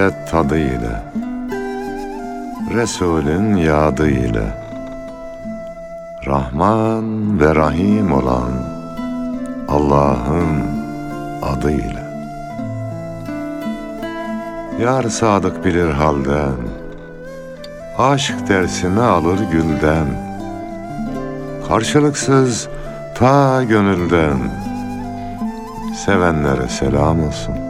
muhabbet tadı ile Resulün yadı ile Rahman ve Rahim olan Allah'ın adıyla. Yar sadık bilir halden Aşk dersini alır gülden Karşılıksız ta gönülden. Sevenlere selam olsun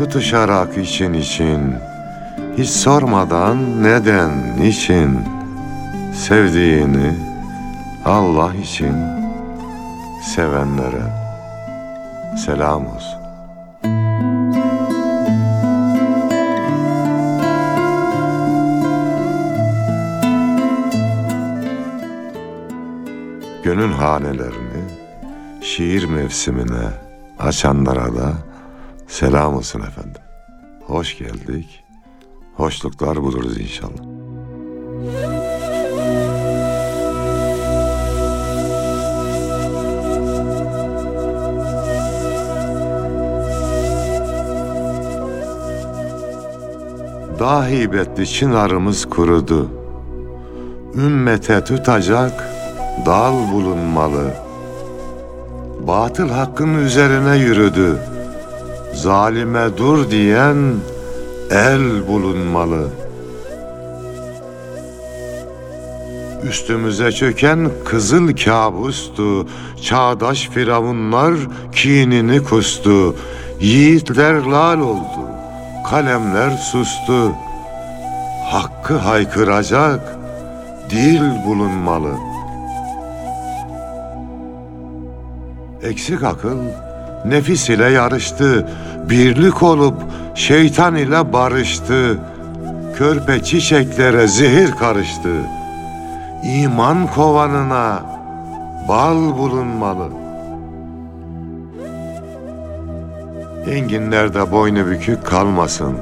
Tutuşarak için için. Hiç sormadan neden, niçin Sevdiğini Allah için Sevenlere selam olsun. Gönül hanelerini şiir mevsimine açanlara da selam olsun efendim. Hoş geldik. Hoşluklar buluruz inşallah. Dahi betli çınarımız kurudu. Ümmete tutacak dal bulunmalı. Batıl hakkın üzerine yürüdü. Zalime dur diyen el bulunmalı. Üstümüze çöken kızıl kabustu. Çağdaş firavunlar kinini kustu. Yiğitler lal oldu. Kalemler sustu. Hakkı haykıracak dil bulunmalı. Eksik akıl nefis ile yarıştı. Birlik olup şeytan ile barıştı. Körpe çiçeklere zehir karıştı. İman kovanına bal bulunmalı. Enginlerde boynu bükük kalmasın.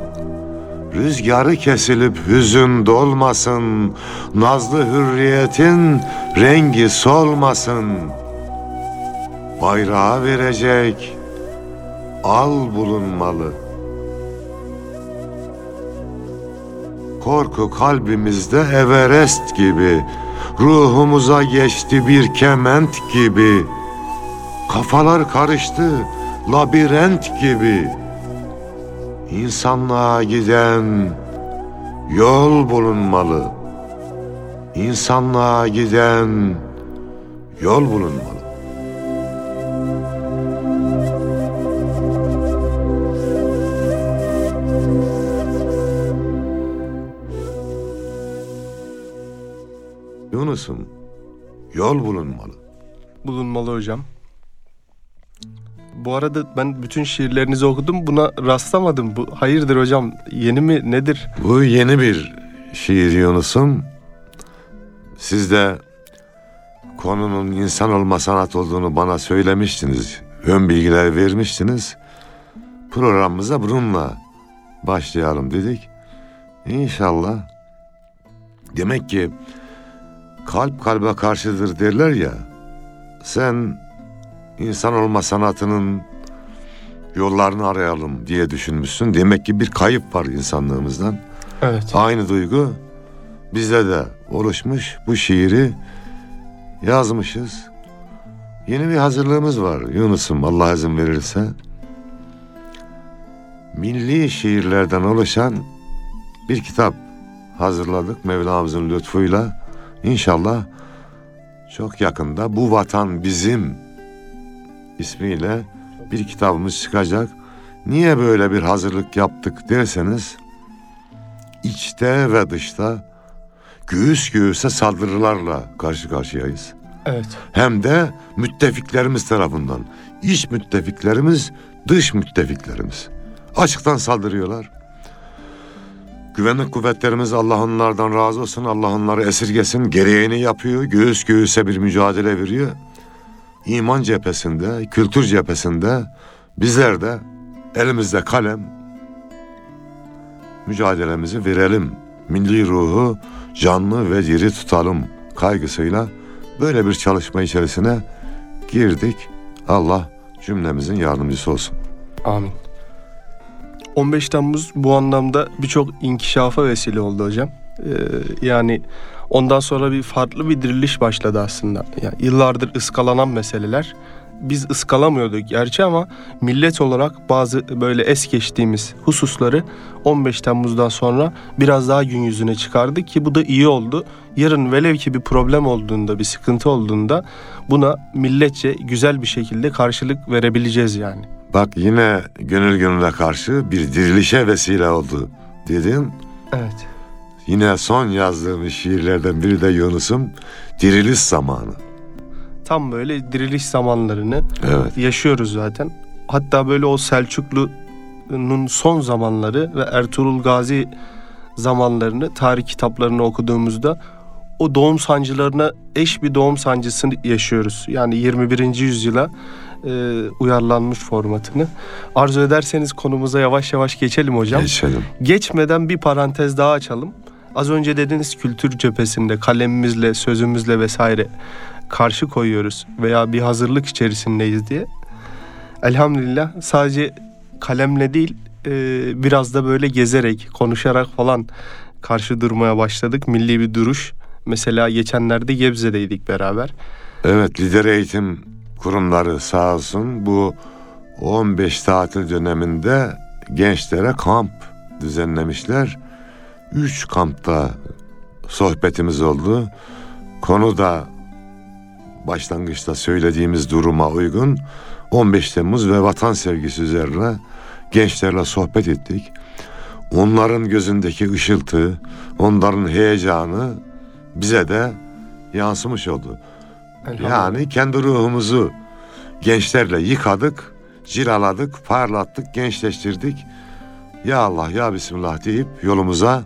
Rüzgarı kesilip hüzün dolmasın. Nazlı hürriyetin rengi solmasın. Bayrağı verecek al bulunmalı. Korku kalbimizde Everest gibi, ruhumuza geçti bir kement gibi. Kafalar karıştı labirent gibi. İnsanlığa giden yol bulunmalı. İnsanlığa giden yol bulunmalı. Yunus'um yol bulunmalı. Bulunmalı hocam. Bu arada ben bütün şiirlerinizi okudum. Buna rastlamadım. Bu hayırdır hocam? Yeni mi nedir? Bu yeni bir şiir Yunus'um. Siz de konunun insan olma sanat olduğunu bana söylemiştiniz. Ön bilgiler vermiştiniz. Programımıza bununla başlayalım dedik. İnşallah. Demek ki kalp kalbe karşıdır derler ya. Sen insan olma sanatının yollarını arayalım diye düşünmüşsün. Demek ki bir kayıp var insanlığımızdan. Evet. Aynı duygu bizde de oluşmuş. Bu şiiri yazmışız. Yeni bir hazırlığımız var Yunus'um Allah izin verirse. Milli şiirlerden oluşan bir kitap hazırladık Mevlamızın lütfuyla. İnşallah çok yakında Bu Vatan Bizim ismiyle bir kitabımız çıkacak. Niye böyle bir hazırlık yaptık derseniz içte ve dışta göğüs göğüse saldırılarla karşı karşıyayız. Evet. Hem de müttefiklerimiz tarafından. İç müttefiklerimiz, dış müttefiklerimiz. Açıktan saldırıyorlar. Güvenlik kuvvetlerimiz Allah onlardan razı olsun. Allah onları esirgesin. Gereğini yapıyor. Göğüs göğüse bir mücadele veriyor. İman cephesinde, kültür cephesinde bizler de elimizde kalem mücadelemizi verelim. Milli ruhu canlı ve diri tutalım kaygısıyla böyle bir çalışma içerisine girdik. Allah cümlemizin yardımcısı olsun. Amin. 15 Temmuz bu anlamda birçok inkişafa vesile oldu hocam. Ee, yani ondan sonra bir farklı bir diriliş başladı aslında. Yani yıllardır ıskalanan meseleler biz ıskalamıyorduk gerçi ama millet olarak bazı böyle es geçtiğimiz hususları 15 Temmuz'dan sonra biraz daha gün yüzüne çıkardık ki bu da iyi oldu. Yarın velev ki bir problem olduğunda, bir sıkıntı olduğunda buna milletçe güzel bir şekilde karşılık verebileceğiz yani. Bak yine gönül gönüle karşı bir dirilişe vesile oldu dedin. Evet. Yine son yazdığım şiirlerden biri de Yunus'um diriliş zamanı. Tam böyle diriliş zamanlarını Evet. yaşıyoruz zaten. Hatta böyle o Selçuklu'nun son zamanları ve Ertuğrul Gazi zamanlarını tarih kitaplarını okuduğumuzda o doğum sancılarına eş bir doğum sancısını yaşıyoruz. Yani 21. yüzyıla e, uyarlanmış formatını. Arzu ederseniz konumuza yavaş yavaş geçelim hocam. Geçelim. Geçmeden bir parantez daha açalım. Az önce dediniz kültür cephesinde kalemimizle, sözümüzle vesaire karşı koyuyoruz veya bir hazırlık içerisindeyiz diye. Elhamdülillah sadece kalemle değil e, biraz da böyle gezerek, konuşarak falan karşı durmaya başladık. Milli bir duruş. Mesela geçenlerde Gebze'deydik beraber. Evet lider eğitim kurumları sağ olsun bu 15 tatil döneminde gençlere kamp düzenlemişler. Üç kampta sohbetimiz oldu. Konu da başlangıçta söylediğimiz duruma uygun 15 Temmuz ve vatan sevgisi üzerine gençlerle sohbet ettik. Onların gözündeki ışıltı, onların heyecanı bize de yansımış oldu. Yani kendi ruhumuzu gençlerle yıkadık, cilaladık, parlattık, gençleştirdik. Ya Allah ya Bismillah deyip yolumuza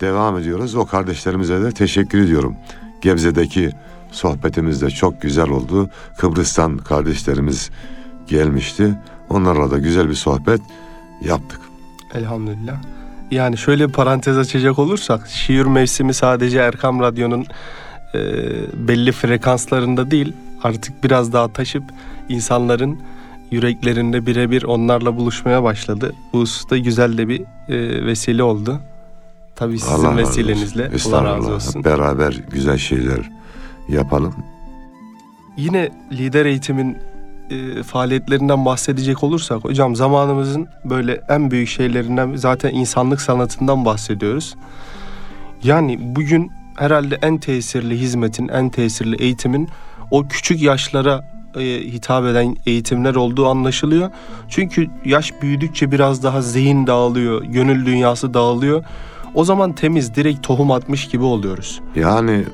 devam ediyoruz. O kardeşlerimize de teşekkür ediyorum. Gebze'deki sohbetimiz de çok güzel oldu. Kıbrıs'tan kardeşlerimiz gelmişti. Onlarla da güzel bir sohbet yaptık. Elhamdülillah. Yani şöyle bir parantez açacak olursak şiir mevsimi sadece Erkam Radyo'nun e, belli frekanslarında değil artık biraz daha taşıp insanların yüreklerinde birebir onlarla buluşmaya başladı. Bu hususta güzel de bir e, vesile oldu. Tabii sizin Allah razı vesilenizle Allah razı olsun. Beraber güzel şeyler yapalım. Yine lider eğitimin e, faaliyetlerinden bahsedecek olursak hocam zamanımızın böyle en büyük şeylerinden zaten insanlık sanatından bahsediyoruz. Yani bugün herhalde en tesirli hizmetin, en tesirli eğitimin o küçük yaşlara e, hitap eden eğitimler olduğu anlaşılıyor. Çünkü yaş büyüdükçe biraz daha zihin dağılıyor, gönül dünyası dağılıyor. O zaman temiz, direkt tohum atmış gibi oluyoruz. Yani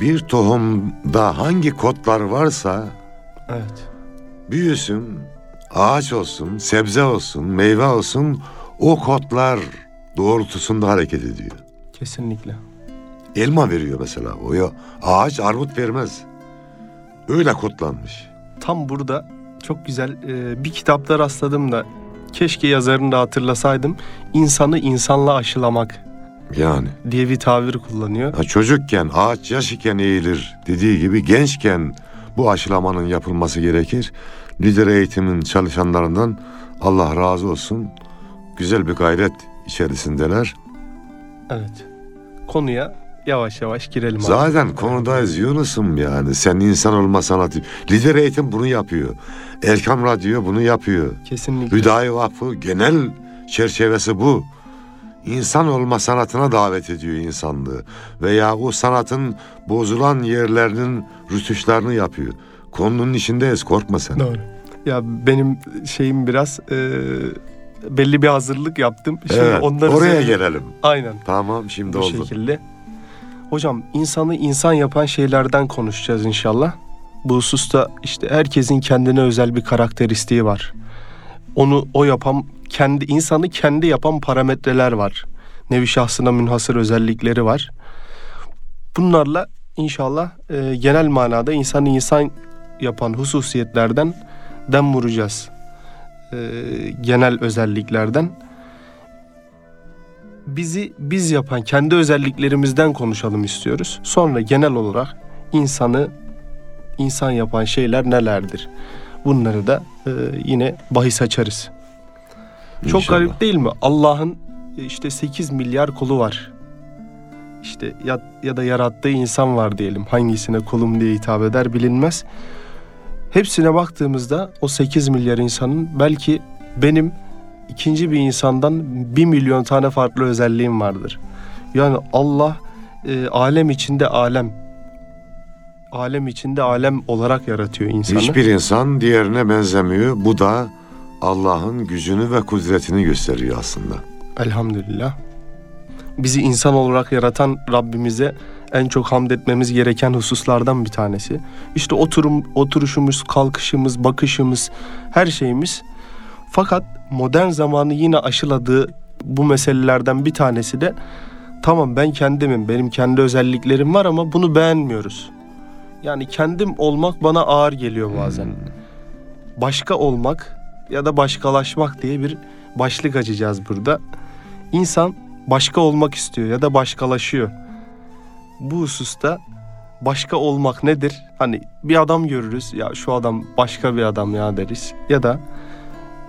bir tohumda hangi kodlar varsa Evet. büyüsün, ağaç olsun, sebze olsun, meyve olsun o kodlar doğrultusunda hareket ediyor. Kesinlikle. Elma veriyor mesela. O ya ağaç armut vermez. Öyle kodlanmış. tam burada çok güzel e, bir kitapta rastladım da keşke yazarını da hatırlasaydım. İnsanı insanla aşılamak Yani diye bir tabir kullanıyor. ha, çocukken ağaç yaş iken eğilir dediği gibi gençken bu aşılamanın yapılması gerekir. Lider eğitimin çalışanlarından Allah razı olsun. Güzel bir gayret içerisindeler. Evet. Konuya yavaş yavaş girelim abi. Zaten konudayız Yunus'um yani. Sen insan olma sanatı. Lider eğitim bunu yapıyor. Erkam Radyo bunu yapıyor. Kesinlikle. Hüdayi Vakfı genel çerçevesi bu. İnsan olma sanatına davet ediyor insanlığı. Veya o sanatın bozulan yerlerinin rütuşlarını yapıyor. Konunun içindeyiz korkma sen. Doğru. Ya benim şeyim biraz e, belli bir hazırlık yaptım. Şimdi Evet, onları oraya gelelim. Aynen. Tamam şimdi bu oldu. şekilde. Hocam insanı insan yapan şeylerden konuşacağız inşallah. Bu hususta işte herkesin kendine özel bir karakteristiği var. Onu o yapan kendi insanı kendi yapan parametreler var. Nevi şahsına münhasır özellikleri var. Bunlarla inşallah e, genel manada insanı insan yapan hususiyetlerden dem vuracağız. E, genel özelliklerden. Bizi biz yapan kendi özelliklerimizden konuşalım istiyoruz. Sonra genel olarak insanı insan yapan şeyler nelerdir? Bunları da e, yine bahis açarız. Çok İnşallah. garip değil mi? Allah'ın e, işte 8 milyar kulu var. İşte ya, ya da yarattığı insan var diyelim. Hangisine kulum diye hitap eder bilinmez. Hepsine baktığımızda o 8 milyar insanın belki benim ikinci bir insandan 1 milyon tane farklı özelliğim vardır. Yani Allah e, alem içinde alem alem içinde alem olarak yaratıyor insanı. Hiçbir insan diğerine benzemiyor. Bu da Allah'ın gücünü ve kudretini gösteriyor aslında. Elhamdülillah. Bizi insan olarak yaratan Rabbimize en çok hamd etmemiz gereken hususlardan bir tanesi. İşte oturum, oturuşumuz, kalkışımız, bakışımız, her şeyimiz. Fakat modern zamanı yine aşıladığı bu meselelerden bir tanesi de tamam ben kendimim, benim kendi özelliklerim var ama bunu beğenmiyoruz. Yani kendim olmak bana ağır geliyor bazen. Başka olmak ya da başkalaşmak diye bir başlık açacağız burada. İnsan başka olmak istiyor ya da başkalaşıyor. Bu hususta başka olmak nedir? Hani bir adam görürüz ya şu adam başka bir adam ya deriz. Ya da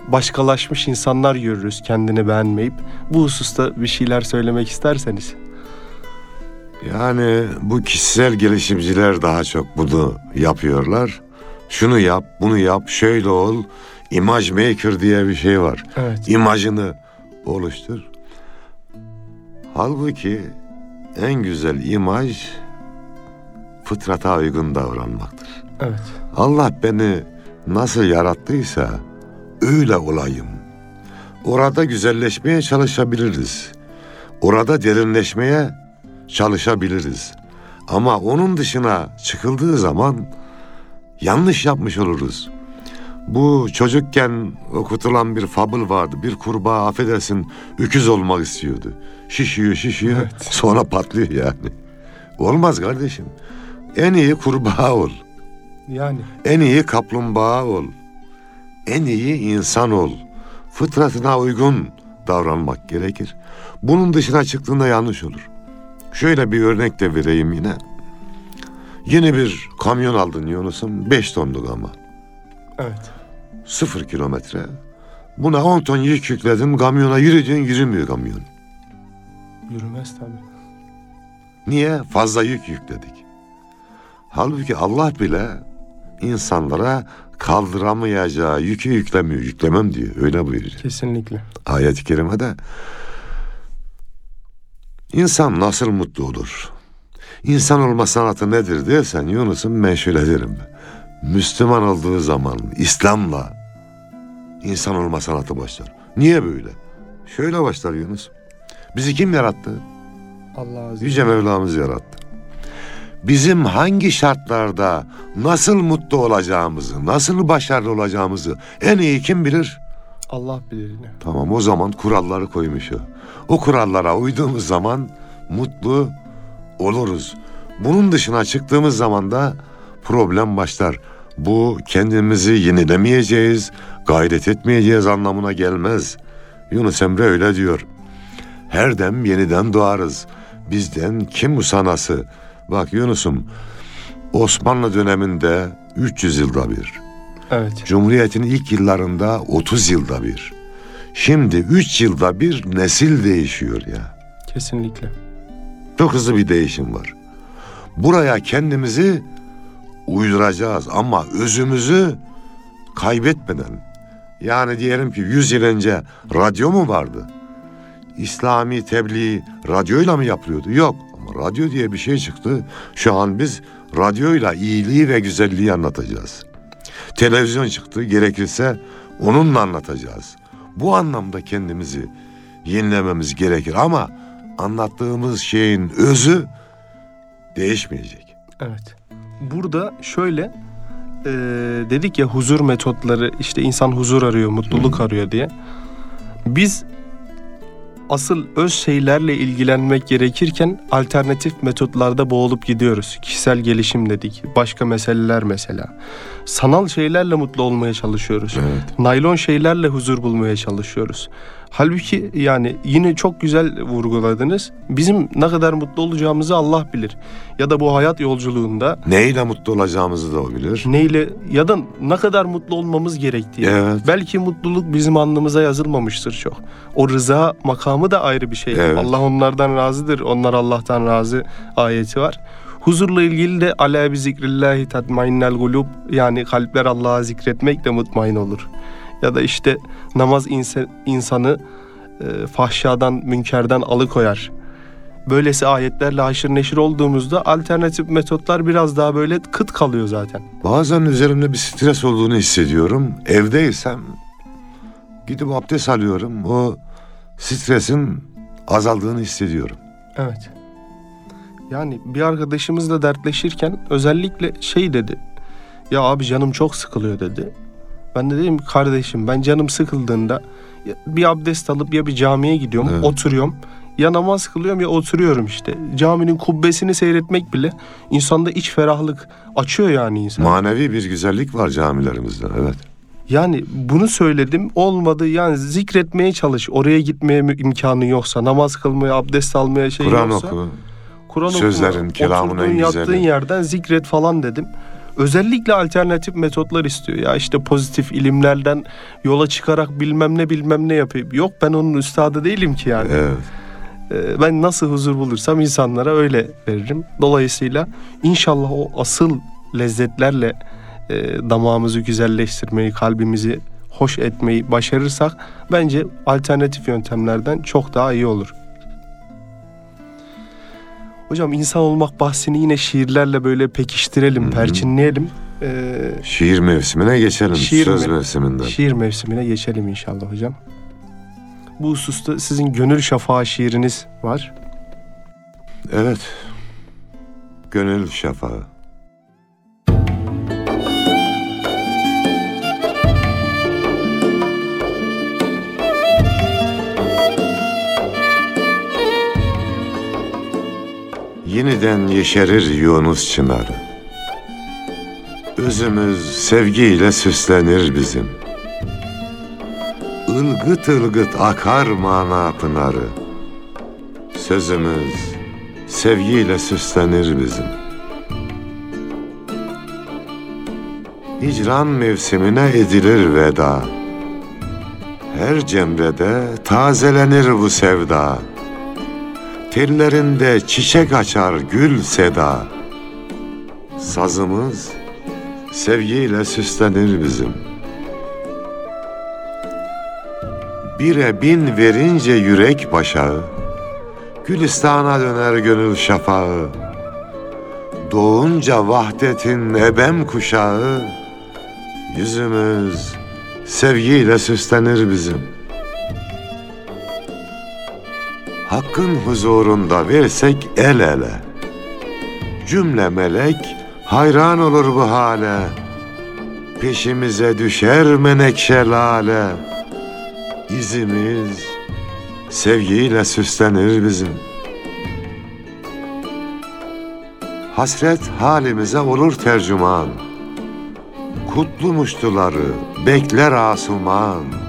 başkalaşmış insanlar görürüz kendini beğenmeyip. Bu hususta bir şeyler söylemek isterseniz. Yani bu kişisel gelişimciler daha çok bunu yapıyorlar. Şunu yap, bunu yap, şöyle ol. Image maker diye bir şey var. Evet. İmajını oluştur. Halbuki en güzel imaj fıtrata uygun davranmaktır. Evet. Allah beni nasıl yarattıysa öyle olayım. Orada güzelleşmeye çalışabiliriz. Orada derinleşmeye çalışabiliriz. Ama onun dışına çıkıldığı zaman yanlış yapmış oluruz. Bu çocukken okutulan bir fabıl vardı. Bir kurbağa affedersin öküz olmak istiyordu. Şişiyor şişiyor Evet. sonra patlıyor yani. Olmaz kardeşim. En iyi kurbağa ol. Yani En iyi kaplumbağa ol. En iyi insan ol. Fıtratına uygun davranmak gerekir. Bunun dışına çıktığında yanlış olur. Şöyle bir örnek de vereyim yine. Yeni bir kamyon aldın Yunus'um. 5 tonluk ama. evet. Sıfır kilometre. Buna 10 ton yük yükledin. Kamyona yürüdün yürümüyor kamyon. Yürümez tabii. Niye? Fazla yük yükledik. Halbuki Allah bile insanlara kaldıramayacağı yükü yüklemiyor. Yüklemem diyor. Öyle buyuruyor. Kesinlikle. Ayet-i kerimede insan nasıl mutlu olur? İnsan olma sanatı nedir dersen Yunus'um ben şöyle derim. Müslüman olduğu zaman İslam'la insan olma sanatı başlar. Niye böyle? Şöyle başlar Yunus. Bizi kim yarattı? Allah azze. Yüce Mevlamız yarattı. Bizim hangi şartlarda nasıl mutlu olacağımızı, nasıl başarılı olacağımızı en iyi kim bilir? Allah bilir yine. Tamam o zaman kuralları koymuş o. O kurallara uyduğumuz zaman mutlu oluruz. Bunun dışına çıktığımız zaman da problem başlar. Bu kendimizi yenilemeyeceğiz, gayret etmeyeceğiz anlamına gelmez. Yunus Emre öyle diyor. Her dem yeniden doğarız. Bizden kim usanası? Bak Yunus'um Osmanlı döneminde 300 yılda bir. Evet. Cumhuriyetin ilk yıllarında 30 yılda bir. Şimdi 3 yılda bir nesil değişiyor ya. Kesinlikle. Çok hızlı bir değişim var. Buraya kendimizi uyduracağız ama özümüzü kaybetmeden. Yani diyelim ki 100 yıl önce radyo mu vardı? İslami tebliğ radyoyla mı yapılıyordu? Yok. Radyo diye bir şey çıktı. Şu an biz radyoyla iyiliği ve güzelliği anlatacağız. Televizyon çıktı. Gerekirse onunla anlatacağız. Bu anlamda kendimizi yenilememiz gerekir ama anlattığımız şeyin özü değişmeyecek. Evet. Burada şöyle e, dedik ya huzur metotları işte insan huzur arıyor, mutluluk arıyor diye. Biz asıl öz şeylerle ilgilenmek gerekirken alternatif metotlarda boğulup gidiyoruz. Kişisel gelişim dedik, başka meseleler mesela. Sanal şeylerle mutlu olmaya çalışıyoruz. Evet. Naylon şeylerle huzur bulmaya çalışıyoruz. Halbuki yani yine çok güzel vurguladınız. Bizim ne kadar mutlu olacağımızı Allah bilir. Ya da bu hayat yolculuğunda Neyle mutlu olacağımızı da o bilir. neyle ya da ne kadar mutlu olmamız gerektiği. Evet. Belki mutluluk bizim alnımıza yazılmamıştır çok. O rıza makamı da ayrı bir şey. Evet. Allah onlardan razıdır. Onlar Allah'tan razı ayeti var. Huzurla ilgili de ala bi zikrillahi tatmainnel gulub yani kalpler Allah'a zikretmekle mutmain olur. Ya da işte namaz insanı e, fahşadan, münkerden alıkoyar. Böylesi ayetlerle haşır neşir olduğumuzda alternatif metotlar biraz daha böyle kıt kalıyor zaten. Bazen üzerimde bir stres olduğunu hissediyorum. Evdeysem gidip abdest alıyorum. O stresin azaldığını hissediyorum. Evet. Yani bir arkadaşımızla dertleşirken özellikle şey dedi. Ya abi canım çok sıkılıyor dedi. Ben de dedim kardeşim ben canım sıkıldığında bir abdest alıp ya bir camiye gidiyorum, Evet. oturuyorum. Ya namaz kılıyorum ya oturuyorum işte. Caminin kubbesini seyretmek bile insanda iç ferahlık açıyor yani insan. Manevi bir güzellik var camilerimizde. Evet. Yani bunu söyledim olmadı yani zikretmeye çalış. Oraya gitmeye imkanı yoksa namaz kılmaya, abdest almaya şey Kur'an yoksa. oku. Kur'an Sözlerin, okuma, kelamın oturduğun, en yattığın güzeli. yerden zikret falan dedim. Özellikle alternatif metotlar istiyor. Ya işte pozitif ilimlerden yola çıkarak bilmem ne bilmem ne yapayım. Yok ben onun üstadı değilim ki yani. Evet. Ee, Ben nasıl huzur bulursam insanlara öyle veririm. Dolayısıyla inşallah o asıl lezzetlerle e, damağımızı güzelleştirmeyi, kalbimizi hoş etmeyi başarırsak bence alternatif yöntemlerden çok daha iyi olur. Hocam insan olmak bahsini yine şiirlerle böyle pekiştirelim, Hı hı. perçinleyelim. Ee, Şiir mevsimine geçelim. Şiir Söz mi? mevsiminden. şiir mevsimine geçelim inşallah hocam. Bu hususta sizin Gönül Şafağı şiiriniz var. Evet. Gönül şafağı. Yeniden yeşerir Yunus çınarı. Özümüz sevgiyle süslenir bizim. Ilgıt ılgıt akar mana pınarı. Sözümüz sevgiyle süslenir bizim. Hicran mevsimine edilir veda. Her cemrede tazelenir bu sevda. Tellerinde çiçek açar gül seda. Sazımız sevgiyle süslenir bizim. Bire bin verince yürek başağı, Gülistana döner gönül şafağı. Doğunca vahdetin ebem kuşağı, Yüzümüz sevgiyle süslenir bizim. Hakkın huzurunda versek el ele. Cümle melek hayran olur bu hale. Peşimize düşer menekşe lale. İzimiz sevgiyle süslenir bizim. Hasret halimize olur tercüman. Kutlu muştuları bekler asuman.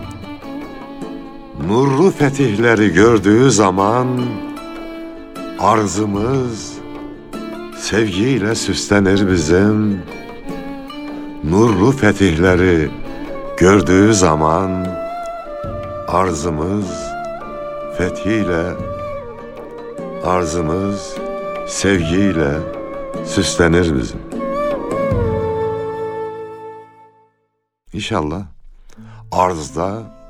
Nurlu fetihleri gördüğü zaman arzımız sevgiyle süslenir bizim. Nurlu fetihleri gördüğü zaman arzımız fethiyle arzımız sevgiyle süslenir bizim. İnşallah arzda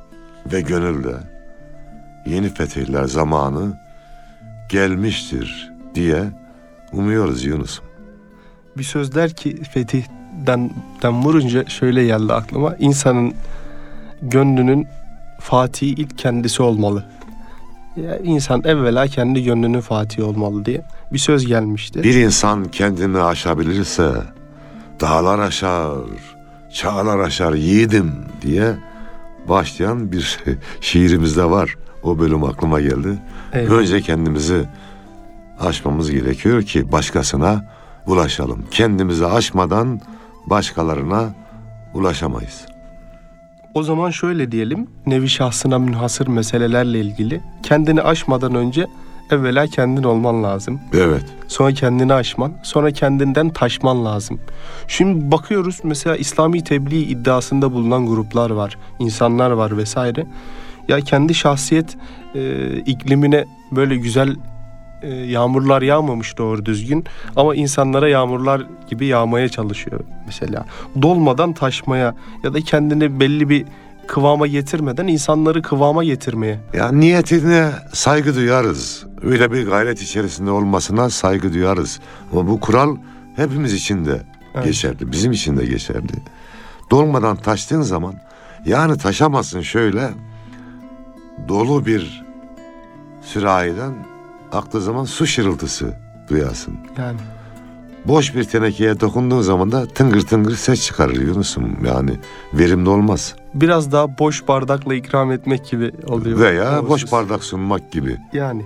ve gönülde yeni fetihler zamanı gelmiştir diye umuyoruz Yunus'um. Bir söz der ki fetihden den vurunca şöyle geldi aklıma. İnsanın gönlünün fatihi ilk kendisi olmalı. Ya insan evvela kendi gönlünün fatihi olmalı diye. bir söz gelmişti. Bir insan kendini aşabilirse dağlar aşar, çağlar aşar yiğidim diye başlayan bir şiirimizde var. O bölüm aklıma geldi. Eyvallah. Önce kendimizi aşmamız gerekiyor ki başkasına ulaşalım. Kendimizi aşmadan başkalarına ulaşamayız. O zaman şöyle diyelim. Nevi şahsına münhasır meselelerle ilgili kendini aşmadan önce evvela kendin olman lazım. Evet. Sonra kendini aşman, sonra kendinden taşman lazım. Şimdi bakıyoruz mesela İslami tebliğ iddiasında bulunan gruplar var, insanlar var vesaire. Ya kendi şahsiyet e, iklimine böyle güzel e, yağmurlar yağmamış doğru düzgün ama insanlara yağmurlar gibi yağmaya çalışıyor mesela. Dolmadan taşmaya ya da kendini belli bir kıvama getirmeden insanları kıvama getirmeye. Ya niyetine saygı duyarız. Öyle bir gayret içerisinde olmasına saygı duyarız. Ama bu kural hepimiz için de Evet. geçerli. Bizim için de geçerli. Dolmadan taştığın zaman yani taşamazsın şöyle dolu bir sürahiden aktığı zaman su şırıltısı duyarsın. Yani Boş bir tenekeye dokunduğun zaman da tıngır tıngır ses çıkarır Yunus'um. Yani verimli olmaz. biraz daha boş bardakla ikram etmek gibi oluyor. Veya boş bardak sunmak gibi. Yani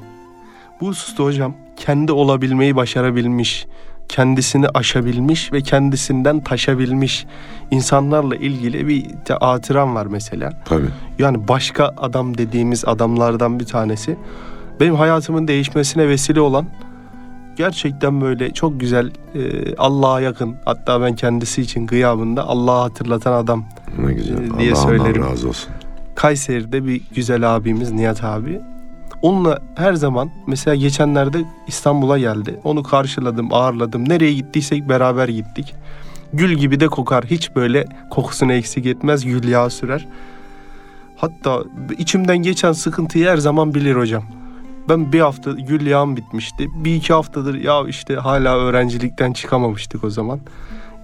bu hususta hocam kendi olabilmeyi başarabilmiş, kendisini aşabilmiş ve kendisinden taşabilmiş insanlarla ilgili bir teatiram var mesela. Tabii. Yani başka adam dediğimiz adamlardan bir tanesi. Benim hayatımın değişmesine vesile olan gerçekten böyle çok güzel e, Allah'a yakın hatta ben kendisi için gıyabında Allah'ı hatırlatan adam Ne güzel. Ee, diye Allah söylerim. ondan razı olsun. Kayseri'de bir güzel abimiz Nihat abi. Onunla her zaman mesela geçenlerde İstanbul'a geldi. Onu karşıladım, ağırladım. Nereye gittiysek beraber gittik. Gül gibi de kokar. Hiç böyle kokusunu eksik etmez. Gül yağı sürer. Hatta içimden geçen sıkıntıyı her zaman bilir hocam. Ben bir hafta gül yağım bitmişti. Bir iki haftadır ya işte hala öğrencilikten çıkamamıştık o zaman.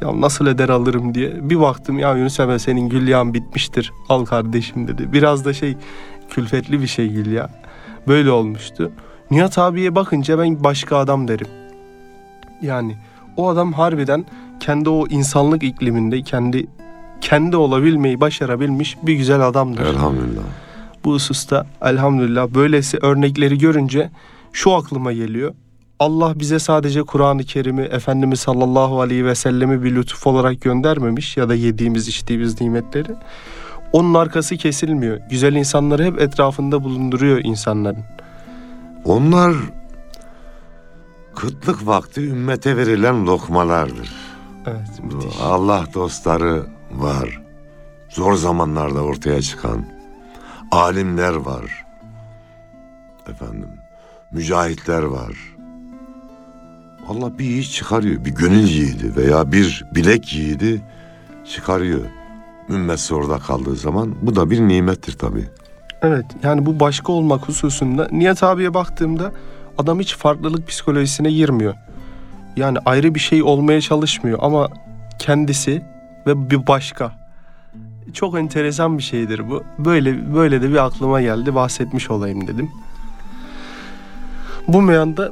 Ya nasıl eder alırım diye. Bir baktım ya Yunus Emre senin gül yağın bitmiştir. Al kardeşim dedi. Biraz da şey külfetli bir şey gül ya. Böyle olmuştu. Nihat abiye bakınca ben başka adam derim. Yani o adam harbiden kendi o insanlık ikliminde kendi kendi olabilmeyi başarabilmiş bir güzel adamdır. Elhamdülillah. Bu hususta elhamdülillah böylesi örnekleri görünce şu aklıma geliyor. Allah bize sadece Kur'an-ı Kerim'i Efendimiz sallallahu aleyhi ve sellemi bir lütuf olarak göndermemiş ya da yediğimiz içtiğimiz nimetleri. Onun arkası kesilmiyor. Güzel insanları hep etrafında bulunduruyor insanların. Onlar kıtlık vakti ümmete verilen lokmalardır. Evet müthiş. Allah dostları var. Zor zamanlarda ortaya çıkan alimler var. Efendim, mücahitler var. Allah bir yiğit çıkarıyor. Bir gönül yiğidi veya bir bilek yiğidi çıkarıyor. Ümmet zorda kaldığı zaman bu da bir nimettir tabii. Evet yani bu başka olmak hususunda Nihat abiye baktığımda adam hiç farklılık psikolojisine girmiyor. Yani ayrı bir şey olmaya çalışmıyor ama kendisi ve bir başka. Çok enteresan bir şeydir bu. Böyle böyle de bir aklıma geldi bahsetmiş olayım dedim. Bu meyanda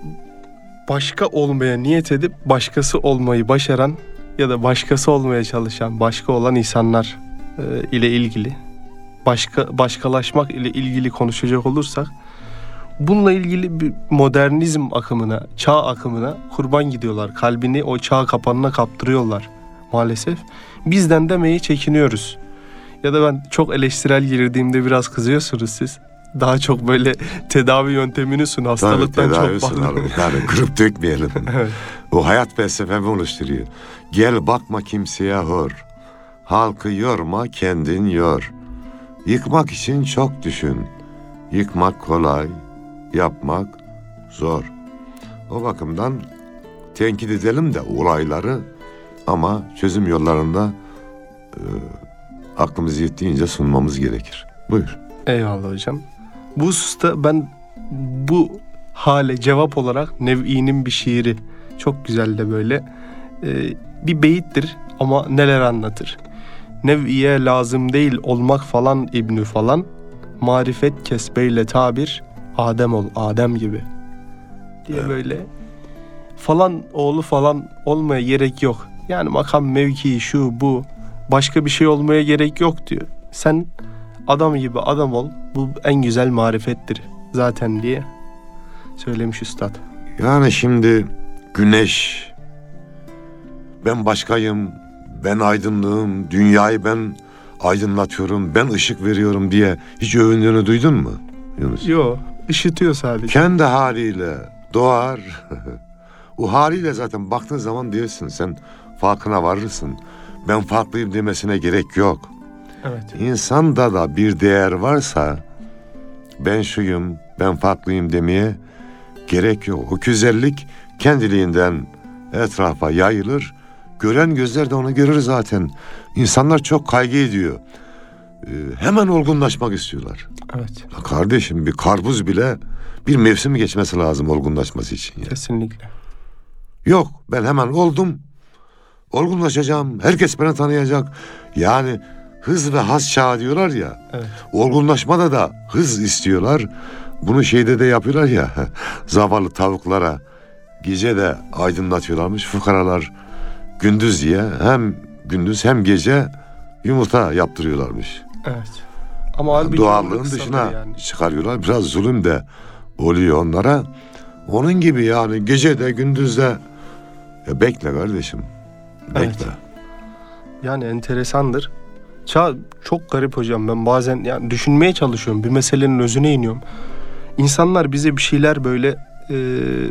başka olmaya niyet edip başkası olmayı başaran ya da başkası olmaya çalışan başka olan insanlar e, ile ilgili başka başkalaşmak ile ilgili konuşacak olursak bununla ilgili bir modernizm akımına, çağ akımına kurban gidiyorlar. Kalbini o çağ kapanına kaptırıyorlar maalesef. Bizden demeye çekiniyoruz. Ya da ben çok eleştirel girdiğimde biraz kızıyorsunuz siz. Daha çok böyle tedavi yöntemini sun Tabii hastalıktan tedavi çok sunalım. Yani kırıp dökmeyelim. Evet. O hayat felsefemi oluşturuyor. Gel bakma kimseye hor. Halkı yorma kendin yor. Yıkmak için çok düşün. Yıkmak kolay, yapmak zor. O bakımdan tenkit edelim de olayları ama çözüm yollarında e, aklımız yettiğince sunmamız gerekir. Buyur. Eyvallah hocam. Bu hususta ben bu hale cevap olarak Nev'i'nin bir şiiri çok güzel de böyle e, bir beyittir ama neler anlatır. Nev'iye lazım değil olmak falan İbnü falan marifet kesbeyle tabir Adem ol Adem gibi diye Evet. böyle falan oğlu falan olmaya gerek yok. Yani makam mevki şu bu başka bir şey olmaya gerek yok diyor. Sen adam gibi adam ol. Bu en güzel marifettir zaten diye söylemiş üstad. Yani şimdi güneş, ben başkayım, ben aydınlığım, dünyayı ben aydınlatıyorum, ben ışık veriyorum diye hiç övündüğünü duydun mu Yunus? Yo ışıtıyor sadece. Kendi haliyle doğar. o haliyle zaten baktığın zaman diyorsun sen farkına varırsın. Ben farklıyım demesine gerek yok. Evet. İnsanda da bir değer varsa ben şuyum, ben farklıyım demeye gerek yok. O güzellik kendiliğinden etrafa yayılır. Gören gözler de onu görür zaten. İnsanlar çok kaygı ediyor. Ee, hemen olgunlaşmak istiyorlar. Evet. Ya kardeşim bir karpuz bile bir mevsim geçmesi lazım olgunlaşması için. Ya. Kesinlikle. Yok ben hemen oldum. Olgunlaşacağım. Herkes beni tanıyacak. Yani hız ve haz çağı diyorlar ya. Evet. Olgunlaşmada da hız istiyorlar. Bunu şeyde de yapıyorlar ya. Zavallı tavuklara gece de aydınlatıyorlarmış. Fukaralar gündüz diye hem gündüz hem gece yumurta yaptırıyorlarmış. Evet. Ama halbuki Doğallığın dışına yani. çıkarıyorlar. Biraz zulüm de oluyor onlara. Onun gibi yani gece de gündüz de ya bekle kardeşim. Bekle. Evet. Yani enteresandır. Çağ çok garip hocam. Ben bazen yani düşünmeye çalışıyorum. Bir meselenin özüne iniyorum. İnsanlar bize bir şeyler böyle e,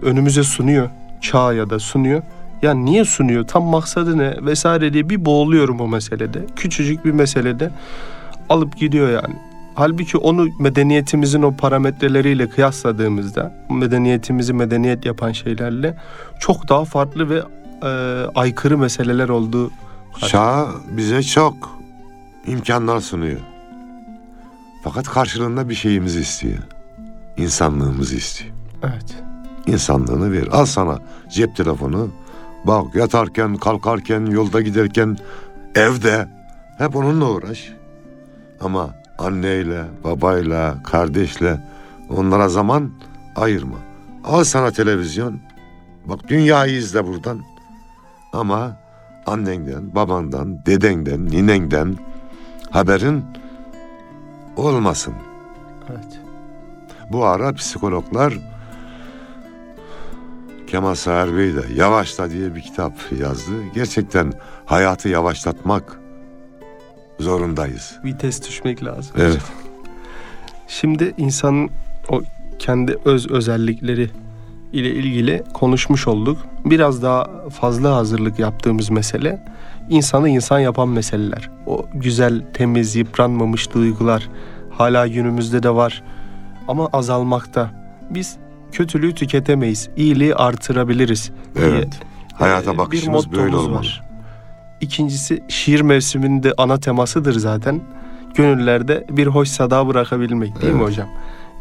önümüze sunuyor. Çağ ya da sunuyor. Ya niye sunuyor? Tam maksadı ne? Vesaire diye bir boğuluyorum o meselede. Küçücük bir meselede alıp gidiyor yani. Halbuki onu medeniyetimizin o parametreleriyle kıyasladığımızda, medeniyetimizi medeniyet yapan şeylerle çok daha farklı ve e, aykırı meseleler olduğu Çağ bize çok imkanlar sunuyor. Fakat karşılığında bir şeyimizi istiyor. İnsanlığımızı istiyor. Evet. İnsanlığını ver. Al sana cep telefonu. Bak yatarken, kalkarken, yolda giderken, evde hep onunla uğraş. Ama anneyle, babayla, kardeşle onlara zaman ayırma. Al sana televizyon. Bak dünyayı izle buradan. Ama annenden, babandan, dedenden, ninenden haberin olmasın. Evet. Bu ara psikologlar Kemal Sağır Bey de Yavaşla diye bir kitap yazdı. Gerçekten hayatı yavaşlatmak zorundayız. Vites düşmek lazım. Evet. Şimdi insanın o kendi öz özellikleri ile ilgili konuşmuş olduk. Biraz daha fazla hazırlık yaptığımız mesele insanı insan yapan meseleler. O güzel, temiz, yıpranmamış duygular hala günümüzde de var ama azalmakta. Biz kötülüğü tüketemeyiz, iyiliği artırabiliriz. diye, Evet. Hayata e, bakışımız böyle olmalı. İkincisi şiir mevsiminin de ana temasıdır zaten. Gönüllerde bir hoş sada bırakabilmek değil mi Evet. hocam?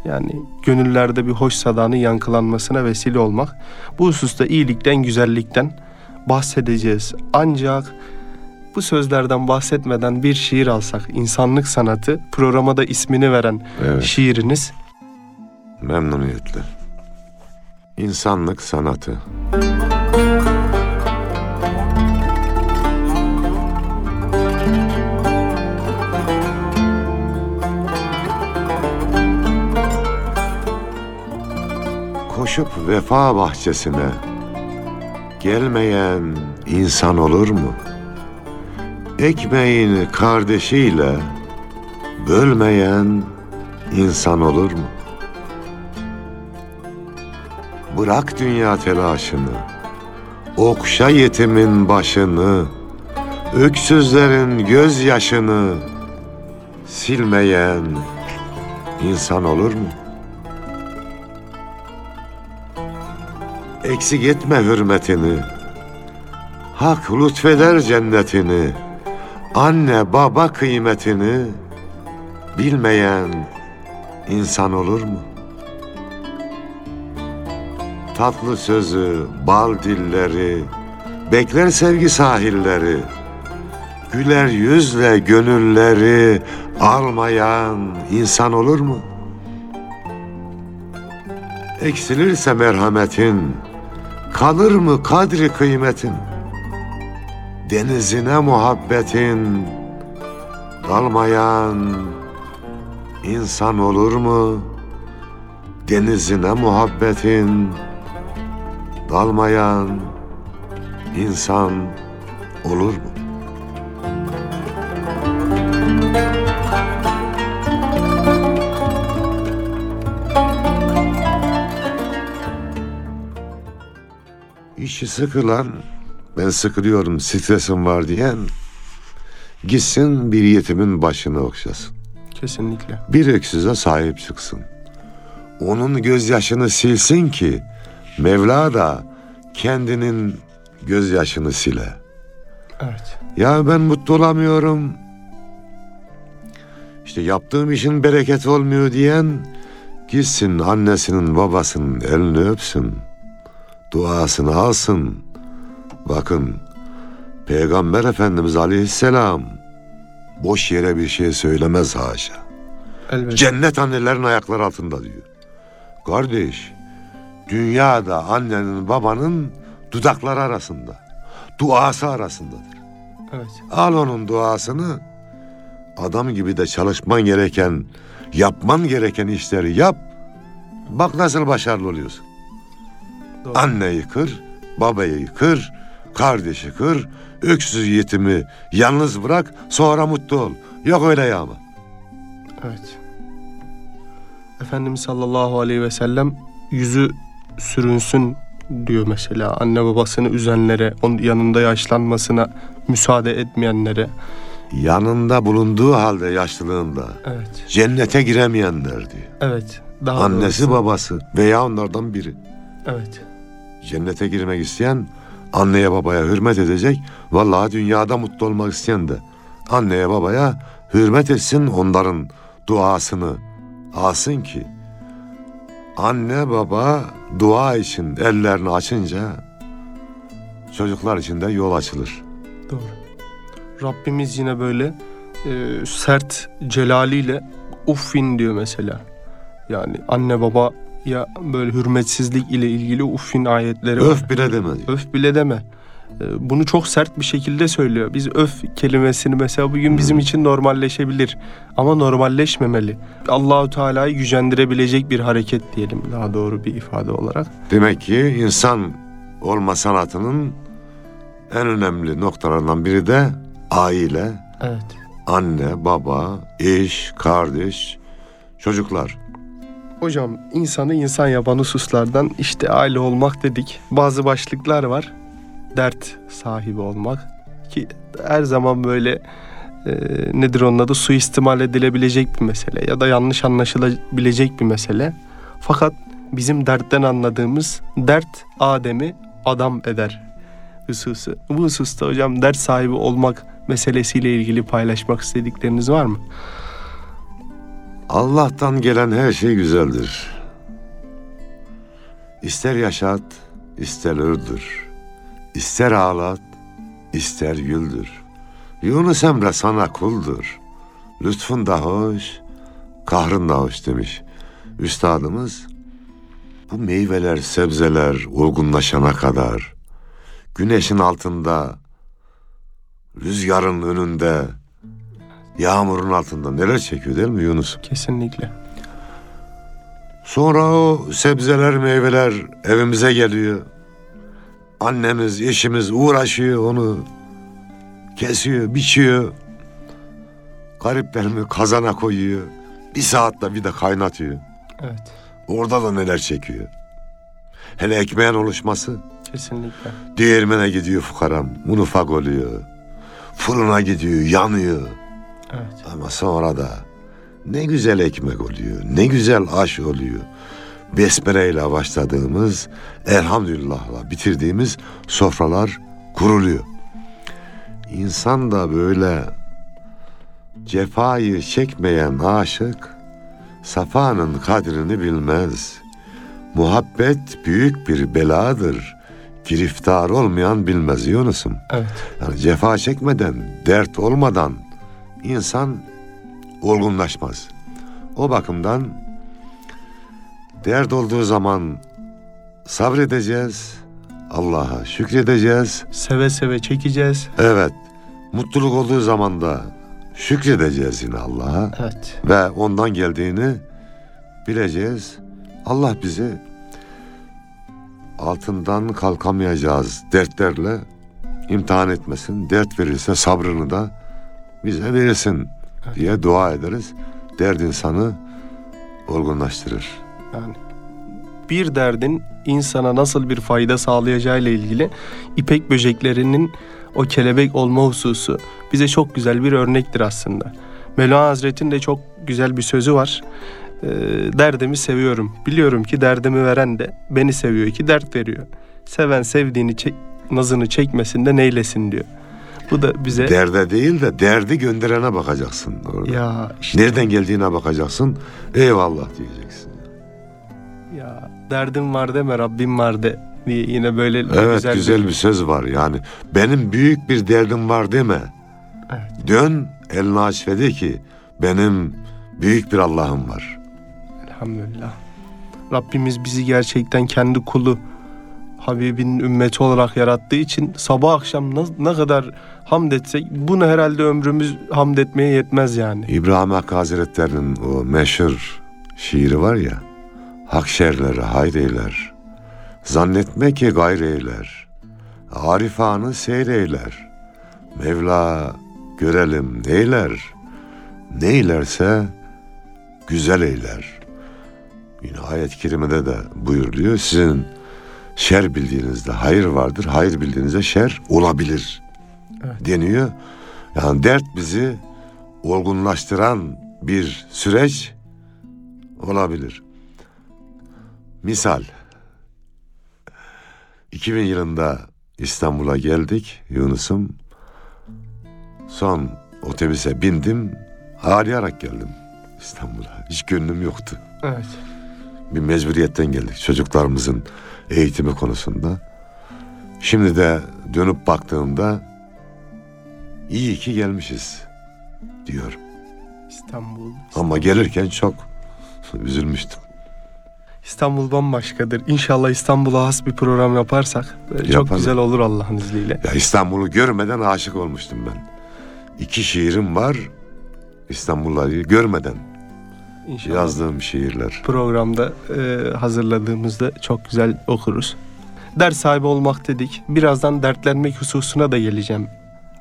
Yani gönüllerde bir hoş sadanın yankılanmasına vesile olmak. Bu hususta iyilikten, güzellikten bahsedeceğiz. Ancak bu sözlerden bahsetmeden bir şiir alsak, insanlık sanatı, programa da ismini veren Evet. şiiriniz. Memnuniyetle. İnsanlık sanatı. Koşup vefa bahçesine gelmeyen insan olur mu? Ekmeğini kardeşiyle bölmeyen insan olur mu? Bırak dünya telaşını, okşa yetimin başını, öksüzlerin gözyaşını silmeyen insan olur mu? Eksik etme hürmetini, hak lütfeder cennetini, anne baba kıymetini bilmeyen insan olur mu? Tatlı sözü, bal dilleri, bekler sevgi sahilleri, güler yüzle gönülleri almayan insan olur mu? Eksilirse merhametin, Kalır mı kadri kıymetin? Denizine muhabbetin dalmayan insan olur mu? Denizine muhabbetin dalmayan insan olur mu? İşi sıkılan, ben sıkılıyorum, stresim var diyen, gitsin bir yetimin başını okşasın. Kesinlikle. Bir öksüze sahip çıksın. Onun gözyaşını silsin ki, Mevla da kendinin gözyaşını sile. Evet. Ya ben mutlu olamıyorum. İşte yaptığım işin bereketi olmuyor diyen gitsin annesinin babasının elini öpsün. Duasını alsın. Bakın Peygamber Efendimiz Aleyhisselam boş yere bir şey söylemez haşa. Elbette. Cennet annelerin ayakları altında diyor. Kardeş, dünyada annenin babanın dudakları arasında, duası arasındadır. evet. Al onun duasını, adam gibi de çalışman gereken, yapman gereken işleri yap. Bak nasıl başarılı oluyorsun. Doğru. Anneyi kır, babayı kır, kardeşi kır, öksüz yetimi yalnız bırak, sonra mutlu ol. Yok öyle ya ama. Evet. Efendimiz sallallahu aleyhi ve sellem yüzü sürünsün diyor mesela anne babasını üzenlere, onun yanında yaşlanmasına müsaade etmeyenlere. Yanında bulunduğu halde yaşlılığında Evet. cennete giremeyenler diyor. Evet. Daha Annesi doğrusu- babası veya onlardan biri. Evet. Cennete girmek isteyen anneye babaya hürmet edecek. Vallahi dünyada mutlu olmak isteyen de anneye babaya hürmet etsin onların duasını alsın ki anne baba dua için ellerini açınca çocuklar için de yol açılır. Doğru. Rabbimiz yine böyle e, sert celaliyle uffin diyor mesela. Yani anne baba ya böyle hürmetsizlik ile ilgili uffin ayetleri var. Öf bile deme diyor. Öf bile deme. E, Bunu çok sert bir şekilde söylüyor. Biz öf kelimesini mesela bugün bizim için normalleşebilir ama normalleşmemeli. Allahu Teala'yı gücendirebilecek bir hareket diyelim daha doğru bir ifade olarak. Demek ki insan olma sanatının en önemli noktalarından biri de aile, Evet. anne, baba, eş, kardeş, çocuklar. Hocam insanı insan yapan hususlardan işte aile olmak dedik. Bazı başlıklar var. Dert sahibi olmak ki her zaman böyle e, nedir onun adı suistimal edilebilecek bir mesele ya da yanlış anlaşılabilecek bir mesele. Fakat bizim dertten anladığımız dert Adem'i adam eder hususu. Bu hususta hocam dert sahibi olmak meselesiyle ilgili paylaşmak istedikleriniz var mı? Allah'tan gelen her şey güzeldir. İster yaşat, ister öldür. İster ağlat, ister güldür. Yunus Emre sana kuldur. Lütfun da hoş, kahrın da hoş demiş. Üstadımız bu meyveler, sebzeler olgunlaşana kadar güneşin altında, rüzgarın önünde, yağmurun altında neler çekiyor değil mi Yunus? Kesinlikle. Sonra o sebzeler, meyveler evimize geliyor. Annemiz, eşimiz uğraşıyor onu kesiyor, biçiyor. Gariplerimi kazana koyuyor. Bir saatte bir de kaynatıyor. Evet. Orada da neler çekiyor. Hele ekmeğin oluşması. Kesinlikle. Değirmene gidiyor fukaram. Un ufak oluyor. Fırına gidiyor, yanıyor. Evet. Ama sonra da ne güzel ekmek oluyor, ne güzel aş oluyor. Besmele başladığımız, elhamdülillahla bitirdiğimiz sofralar kuruluyor. İnsan da böyle cefayı çekmeyen aşık, safanın kadrini bilmez. Muhabbet büyük bir beladır. Giriftar olmayan bilmez Yunus'um. Evet. Yani cefa çekmeden, dert olmadan insan olgunlaşmaz. O bakımdan dert olduğu zaman sabredeceğiz, Allah'a şükredeceğiz. Seve seve çekeceğiz. Evet, mutluluk olduğu zaman da şükredeceğiz yine Allah'a Evet. ve ondan geldiğini bileceğiz. Allah bizi altından kalkamayacağız dertlerle imtihan etmesin. Dert verirse sabrını da bize verirsin diye dua ederiz. Dert insanı olgunlaştırır. Yani bir derdin insana nasıl bir fayda sağlayacağıyla ilgili ipek böceklerinin o kelebek olma hususu bize çok güzel bir örnektir aslında. Mevlana Hazretleri'nin de çok güzel bir sözü var. Ee, derdimi seviyorum. Biliyorum ki derdimi veren de beni seviyor ki dert veriyor. Seven sevdiğini çek, nazını çekmesin de neylesin diyor. Bu da bize Derde değil de derdi gönderene bakacaksın orada. ya işte Nereden geldiğine bakacaksın. Eyvallah diyeceksin. Ya derdim var deme Rabbim var de diye yine böyle Evet güzel, güzel, bir- bir söz var yani. Benim büyük bir derdim var deme. Evet. Dön elini aç ve de ki benim büyük bir Allah'ım var. Elhamdülillah. Rabbimiz bizi gerçekten kendi kulu Habibinin ümmeti olarak yarattığı için sabah akşam ne, kadar hamd etsek bunu herhalde ömrümüz hamd etmeye yetmez yani. İbrahim Hakkı Hazretleri'nin o meşhur şiiri var ya. Hak şerleri hayreyler. Zannetme ki gayreyler. Arifanı seyreyler. Mevla görelim neyler. Neylerse güzel eyler. Yine ayet-i kerimede de buyuruluyor. Sizin şer bildiğinizde hayır vardır. Hayır bildiğinizde şer olabilir. Evet. Deniyor. Yani dert bizi olgunlaştıran bir süreç olabilir. Misal 2000 yılında İstanbul'a geldik Yunus'um. Son otobüse bindim. Ağlayarak geldim İstanbul'a. Hiç gönlüm yoktu. Evet. Bir mecburiyetten geldik çocuklarımızın eğitimi konusunda. Şimdi de dönüp baktığımda iyi ki gelmişiz diyorum. İstanbul. Ama gelirken çok üzülmüştüm. İstanbul bambaşkadır. İnşallah İstanbul'a has bir program yaparsak e, çok güzel olur Allah'ın izniyle. Ya İstanbul'u görmeden aşık olmuştum ben. İki şiirim var İstanbul'u görmeden İnşallah. yazdığım şiirler. programda e, hazırladığımızda çok güzel okuruz. Ders sahibi olmak dedik. Birazdan dertlenmek hususuna da geleceğim.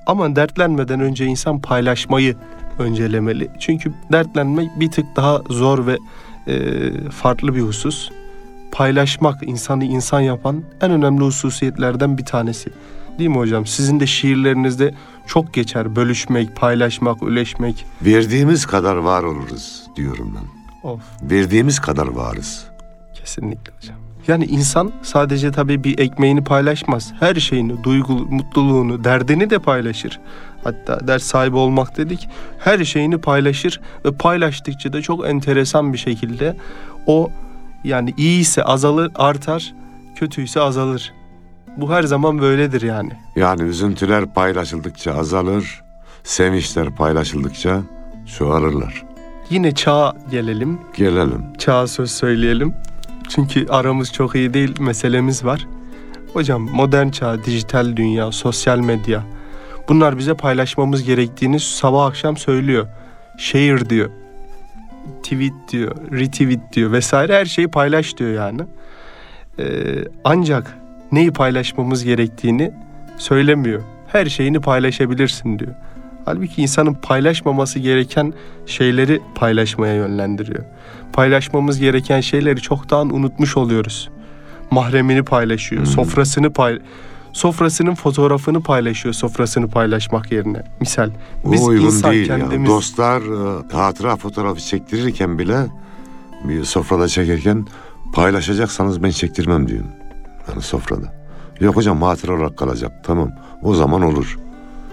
Ama dertlenmeden önce insan paylaşmayı öncelemeli. Çünkü dertlenmek bir tık daha zor ve e, farklı bir husus. Paylaşmak insanı insan yapan en önemli hususiyetlerden bir tanesi. Değil mi hocam? Sizin de şiirlerinizde çok geçer. Bölüşmek, paylaşmak, üleşmek. Verdiğimiz kadar var oluruz diyorum ben. Of. Verdiğimiz kadar varız. Kesinlikle hocam. Yani insan sadece tabii bir ekmeğini paylaşmaz. Her şeyini, duygu, mutluluğunu, derdini de paylaşır. Hatta ders sahibi olmak dedik. Her şeyini paylaşır ve paylaştıkça da çok enteresan bir şekilde o yani iyiyse azalır, artar, kötüyse azalır. Bu her zaman böyledir yani. Yani üzüntüler paylaşıldıkça azalır, sevinçler paylaşıldıkça çoğalırlar. Yine çağa gelelim. Gelelim. Çağa söz söyleyelim. Çünkü aramız çok iyi değil, meselemiz var. Hocam modern çağ, dijital dünya, sosyal medya. Bunlar bize paylaşmamız gerektiğini sabah akşam söylüyor. Share diyor. Tweet diyor, retweet diyor vesaire her şeyi paylaş diyor yani. Ee, ancak neyi paylaşmamız gerektiğini söylemiyor. Her şeyini paylaşabilirsin diyor. Halbuki insanın paylaşmaması gereken şeyleri paylaşmaya yönlendiriyor. Paylaşmamız gereken şeyleri çoktan unutmuş oluyoruz. Mahremini paylaşıyor, Hmm. sofrasını pay sofrasının fotoğrafını paylaşıyor sofrasını paylaşmak yerine. Misal biz o insan değil ya. kendimiz Dostlar e, hatıra fotoğrafı çektirirken bile bir sofrada çekerken paylaşacaksanız ben çektirmem diyorum. Yani sofrada. Yok hocam hatıra olarak kalacak. Tamam. O zaman olur.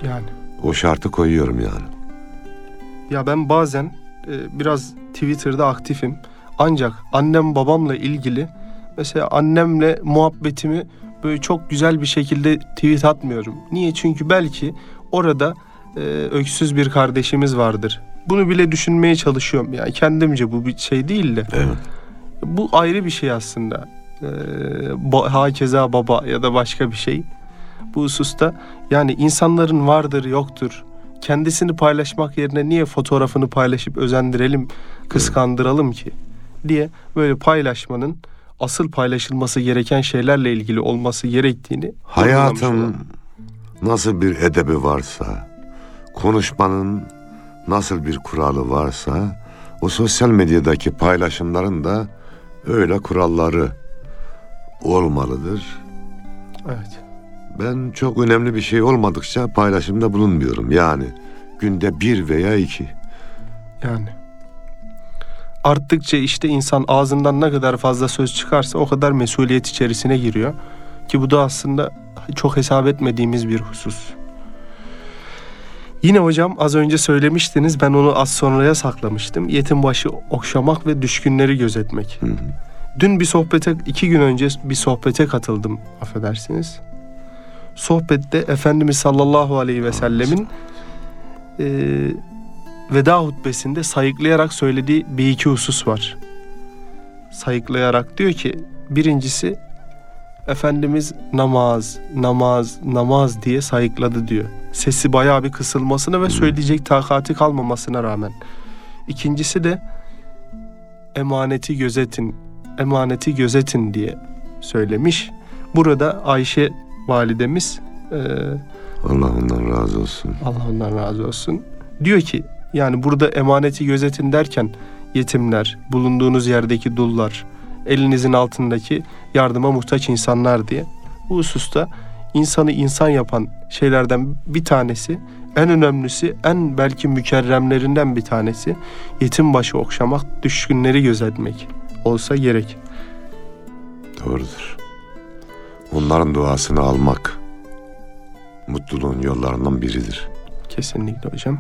yani O şartı koyuyorum yani. Ya ben bazen e, biraz Twitter'da aktifim. Ancak annem babamla ilgili mesela annemle muhabbetimi böyle çok güzel bir şekilde tweet atmıyorum. Niye? Çünkü belki orada e, öksüz bir kardeşimiz vardır. Bunu bile düşünmeye çalışıyorum. Yani kendimce bu bir şey değil de. Evet. Bu ayrı bir şey aslında. Ee, ba- hakeza baba ya da başka bir şey. Bu hususta yani insanların vardır yoktur. Kendisini paylaşmak yerine niye fotoğrafını paylaşıp özendirelim, kıskandıralım ki diye böyle paylaşmanın asıl paylaşılması gereken şeylerle ilgili olması gerektiğini Hayatın nasıl bir edebi varsa, konuşmanın nasıl bir kuralı varsa, o sosyal medyadaki paylaşımların da öyle kuralları olmalıdır. Evet. Ben çok önemli bir şey olmadıkça paylaşımda bulunmuyorum. Yani günde bir veya iki. Yani arttıkça işte insan ağzından ne kadar fazla söz çıkarsa o kadar mesuliyet içerisine giriyor. Ki bu da aslında çok hesap etmediğimiz bir husus. Yine hocam az önce söylemiştiniz ben onu az sonraya saklamıştım. Yetim başı okşamak ve düşkünleri gözetmek. Hı hı. Dün bir sohbete, iki gün önce bir sohbete katıldım affedersiniz. Sohbette Efendimiz sallallahu aleyhi ve sellemin e, veda hutbesinde sayıklayarak söylediği bir iki husus var. Sayıklayarak diyor ki birincisi Efendimiz namaz, namaz, namaz diye sayıkladı diyor. Sesi bayağı bir kısılmasına ve söyleyecek takati kalmamasına rağmen. İkincisi de emaneti gözetin, emaneti gözetin diye söylemiş. Burada Ayşe validemiz e, Allah ondan razı olsun. Allah ondan razı olsun. Diyor ki yani burada emaneti gözetin derken yetimler, bulunduğunuz yerdeki dullar, elinizin altındaki yardıma muhtaç insanlar diye. Bu hususta insanı insan yapan şeylerden bir tanesi, en önemlisi, en belki mükerremlerinden bir tanesi yetim başı okşamak, düşkünleri gözetmek olsa gerek. Doğrudur. Onların duasını almak mutluluğun yollarından biridir. Kesinlikle hocam.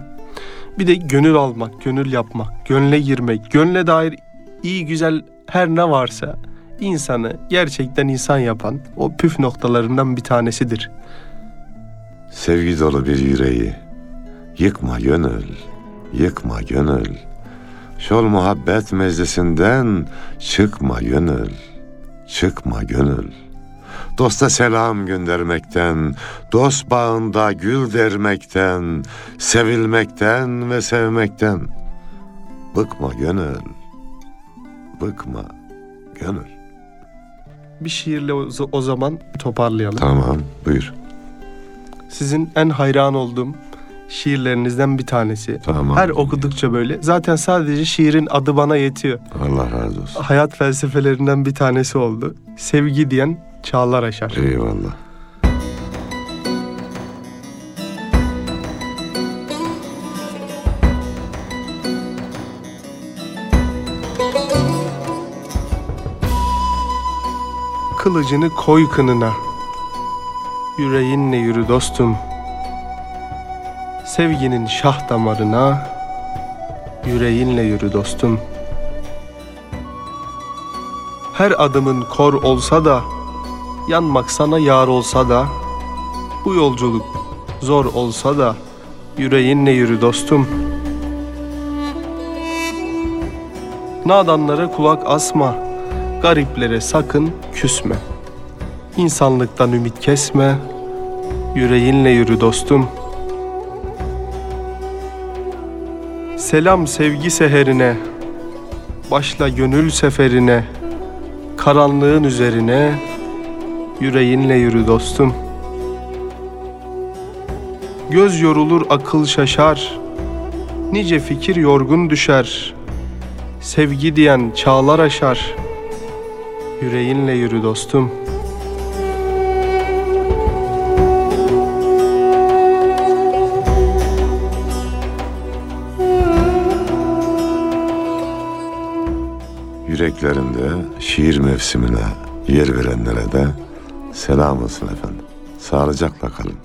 Bir de gönül almak, gönül yapmak, gönle girmek, gönle dair iyi güzel her ne varsa insanı gerçekten insan yapan o püf noktalarından bir tanesidir. Sevgi dolu bir yüreği yıkma gönül, yıkma gönül. Şol muhabbet meclisinden çıkma gönül, çıkma gönül. Dosta selam göndermekten, dost bağında gül dermekten, sevilmekten ve sevmekten. Bıkma gönül, bıkma gönül. Bir şiirle o, o zaman toparlayalım. Tamam, buyur. Sizin en hayran olduğum şiirlerinizden bir tanesi. Tamam. Her okudukça böyle. Zaten sadece şiirin adı bana yetiyor. Allah razı olsun. Hayat felsefelerinden bir tanesi oldu. Sevgi diyen çağlar aşar. Eyvallah. Kılıcını koy kınına. Yüreğinle yürü dostum. Sevginin şah damarına. Yüreğinle yürü dostum. Her adımın kor olsa da, yanmak sana yar olsa da, bu yolculuk zor olsa da, yüreğinle yürü dostum. Nadanlara kulak asma, gariplere sakın küsme. İnsanlıktan ümit kesme, yüreğinle yürü dostum. Selam sevgi seherine, başla gönül seferine, karanlığın üzerine, yüreğinle yürü dostum. Göz yorulur akıl şaşar, nice fikir yorgun düşer. Sevgi diyen çağlar aşar, yüreğinle yürü dostum. Yüreklerinde şiir mevsimine yer verenlere de selam olsun efendim. Sağlıcakla kalın.